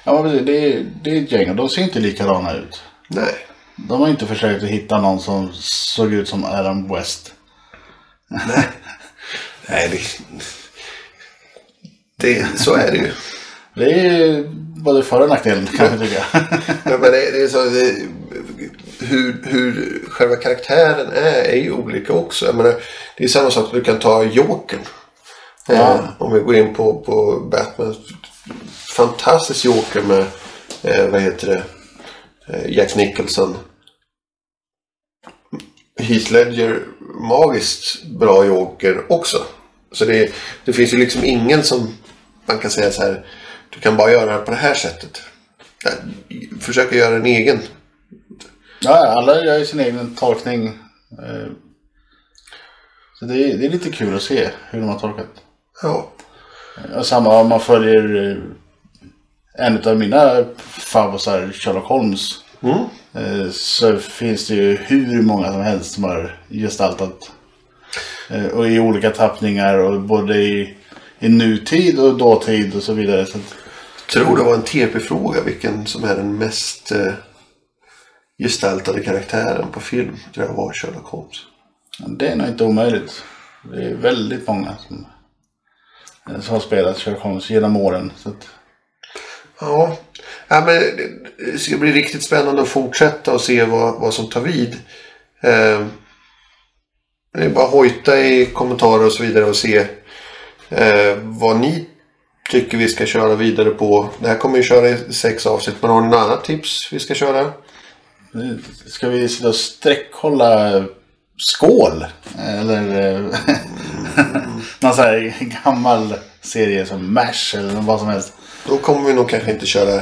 Ja, det är, det är ett gäng och de ser inte likadana ut. Nej. De har inte försökt att hitta någon som såg ut som Adam West. Nej, det, det, så är det ju. Det är både för och nackdel kan jag tycka. Ja, men det, det är så, det, hur, hur själva karaktären är, är ju olika också. Jag menar, det är samma sak, du kan ta Jokern. Eh, Ja. om vi går in på, på Batman. Fantastisk Joker med, eh, vad heter det, eh, Jack Nicholson. Heath Ledger, magiskt bra Joker också. Så det, det finns ju liksom ingen som man kan säga så här. Du kan bara göra det på det här sättet. Ja, Försöka göra en egen. Ja, alla gör ju sin egen tolkning. Eh, Så det är, det är lite kul att se hur de har tolkat. Ja. Och samma om man följer eh, en av mina favoriter, Sherlock Holmes. Mm. eh, Så finns det ju hur många som helst som har gestaltat. Och i olika tappningar och både i, i nutid och dåtid och så vidare. Så att, Tror det var en TP-fråga vilken som är den mest eh, gestaltade karaktären på film tror jag var Sherlock Holmes. Det är nog inte omöjligt. Det är väldigt många som, eh, som har spelat Sherlock Holmes genom åren. Så att, Ja, ja men det- det ska bli riktigt spännande att fortsätta och se vad, vad som tar vid. Eh, det är bara att hojta i kommentarer och så vidare och se eh, vad ni tycker vi ska köra vidare på. Det här kommer ju köra i sex avsnitt. Men har ni något annat tips vi ska köra? ska vi sitta och sträckkolla skål? Eller eh, (laughs) någon sån här gammal serie som MASH eller vad som helst. Då kommer vi nog kanske inte köra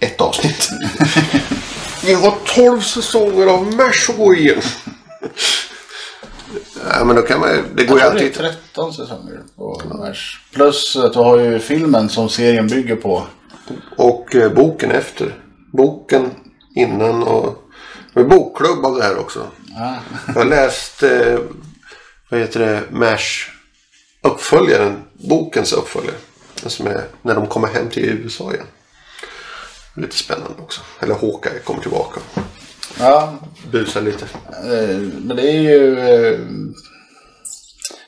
ett avsnitt. (laughs) vi har tolv säsonger av MASH att gå igenom. Ja, men då kan man, det går ju tror det är alltid. 13 säsonger på MASH. Plus att du har ju filmen som serien bygger på. Och eh, boken efter. Boken innan och... Det är bokklubb av det här också. Ja. Jag har läst, eh, vad heter det, MASH uppföljaren. Bokens uppföljare. Som är när de kommer hem till USA igen. Lite spännande också. Eller Hawkeye kommer tillbaka. Ja, Busar lite. Eh, Men det är ju... eh,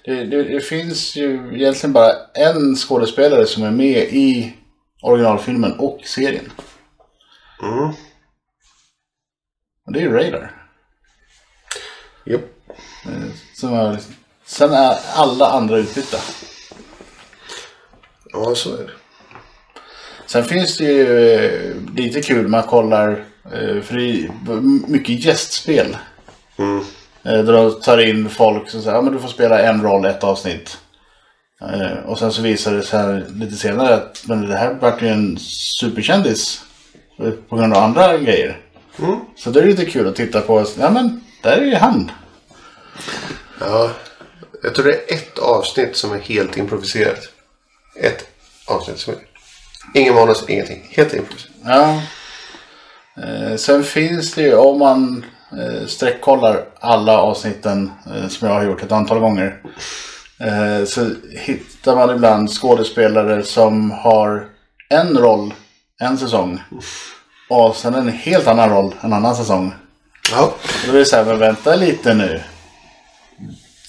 Det, det, det finns ju egentligen bara en skådespelare som är med i originalfilmen och serien. Mm. Och det är ju Radar. Japp. Som är, sen är alla andra utbytta. Ja, så är det. Sen finns det ju eh, lite kul, man kollar, eh, för det är mycket gästspel. Mm. Eh, Där de tar in folk som säger ja, men du får spela en roll ett avsnitt. Eh, Och sen så visar det sig lite senare att men det här vart ju en superkändis. eh, På grund av andra grejer. Mm. Så det är lite kul att titta på. Ja men där är ju han. Ja, jag tror det är ett avsnitt som är helt improviserat. Ett avsnitt som är... Ingen manus, ingenting. Helt improviserat. Ja. Eh, Sen finns det ju om man eh, sträckkollar alla avsnitten eh, som jag har gjort ett antal gånger. Så hittar man ibland skådespelare som har en roll en säsong. Och sen en helt annan roll en annan säsong. Ja, då är det så här, men vänta lite nu.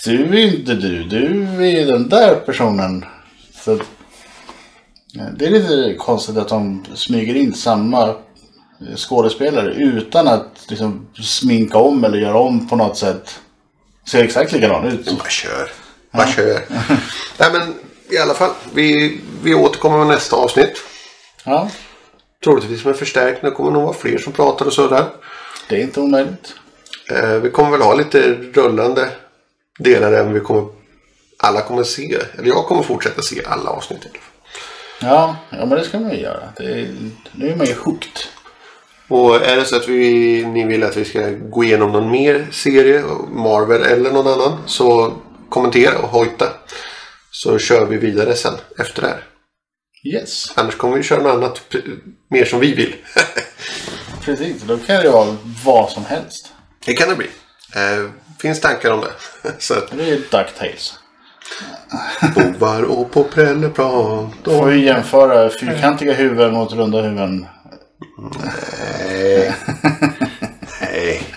Du är inte du, du är den där personen. Så det är lite konstigt att de smyger in samma skådespelare utan att liksom sminka om eller göra om på något sätt. Ser exakt likadan ut. bara kör. Bara kör. (laughs) Nej, men i alla fall. Vi, vi återkommer med nästa avsnitt. Ja, Troligtvis med förstärkning. Det kommer nog vara fler som pratar och sådär. det är inte omöjligt. Eh, vi kommer väl ha lite rullande delar även vi kommer... Alla kommer se. Eller jag kommer fortsätta se alla avsnitt. i alla fall. Ja, ja men det ska man ju göra. Det nu är man ju hooked. Och är det så att vi, ni vill att vi ska gå igenom någon mer serie, Marvel eller någon annan, så kommentera och hojta. Så kör vi vidare sen efter det här. Yes, Annars kommer vi köra något annat mer som vi vill. (laughs) precis. Då kan det vara vad som helst. det kan det bli. Eh, finns tankar om det. (laughs) så att Det är ju DuckTales. bovar och på prälleplan. Får vi jämföra fyrkantiga huvuden mot runda huvuden. Nej. Nej.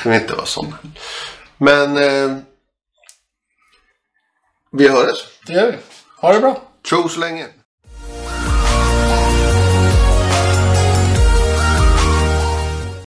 Ska vi inte vara sådana. Men eh, vi hörs. Det gör vi. Ha det bra. Tjo så länge.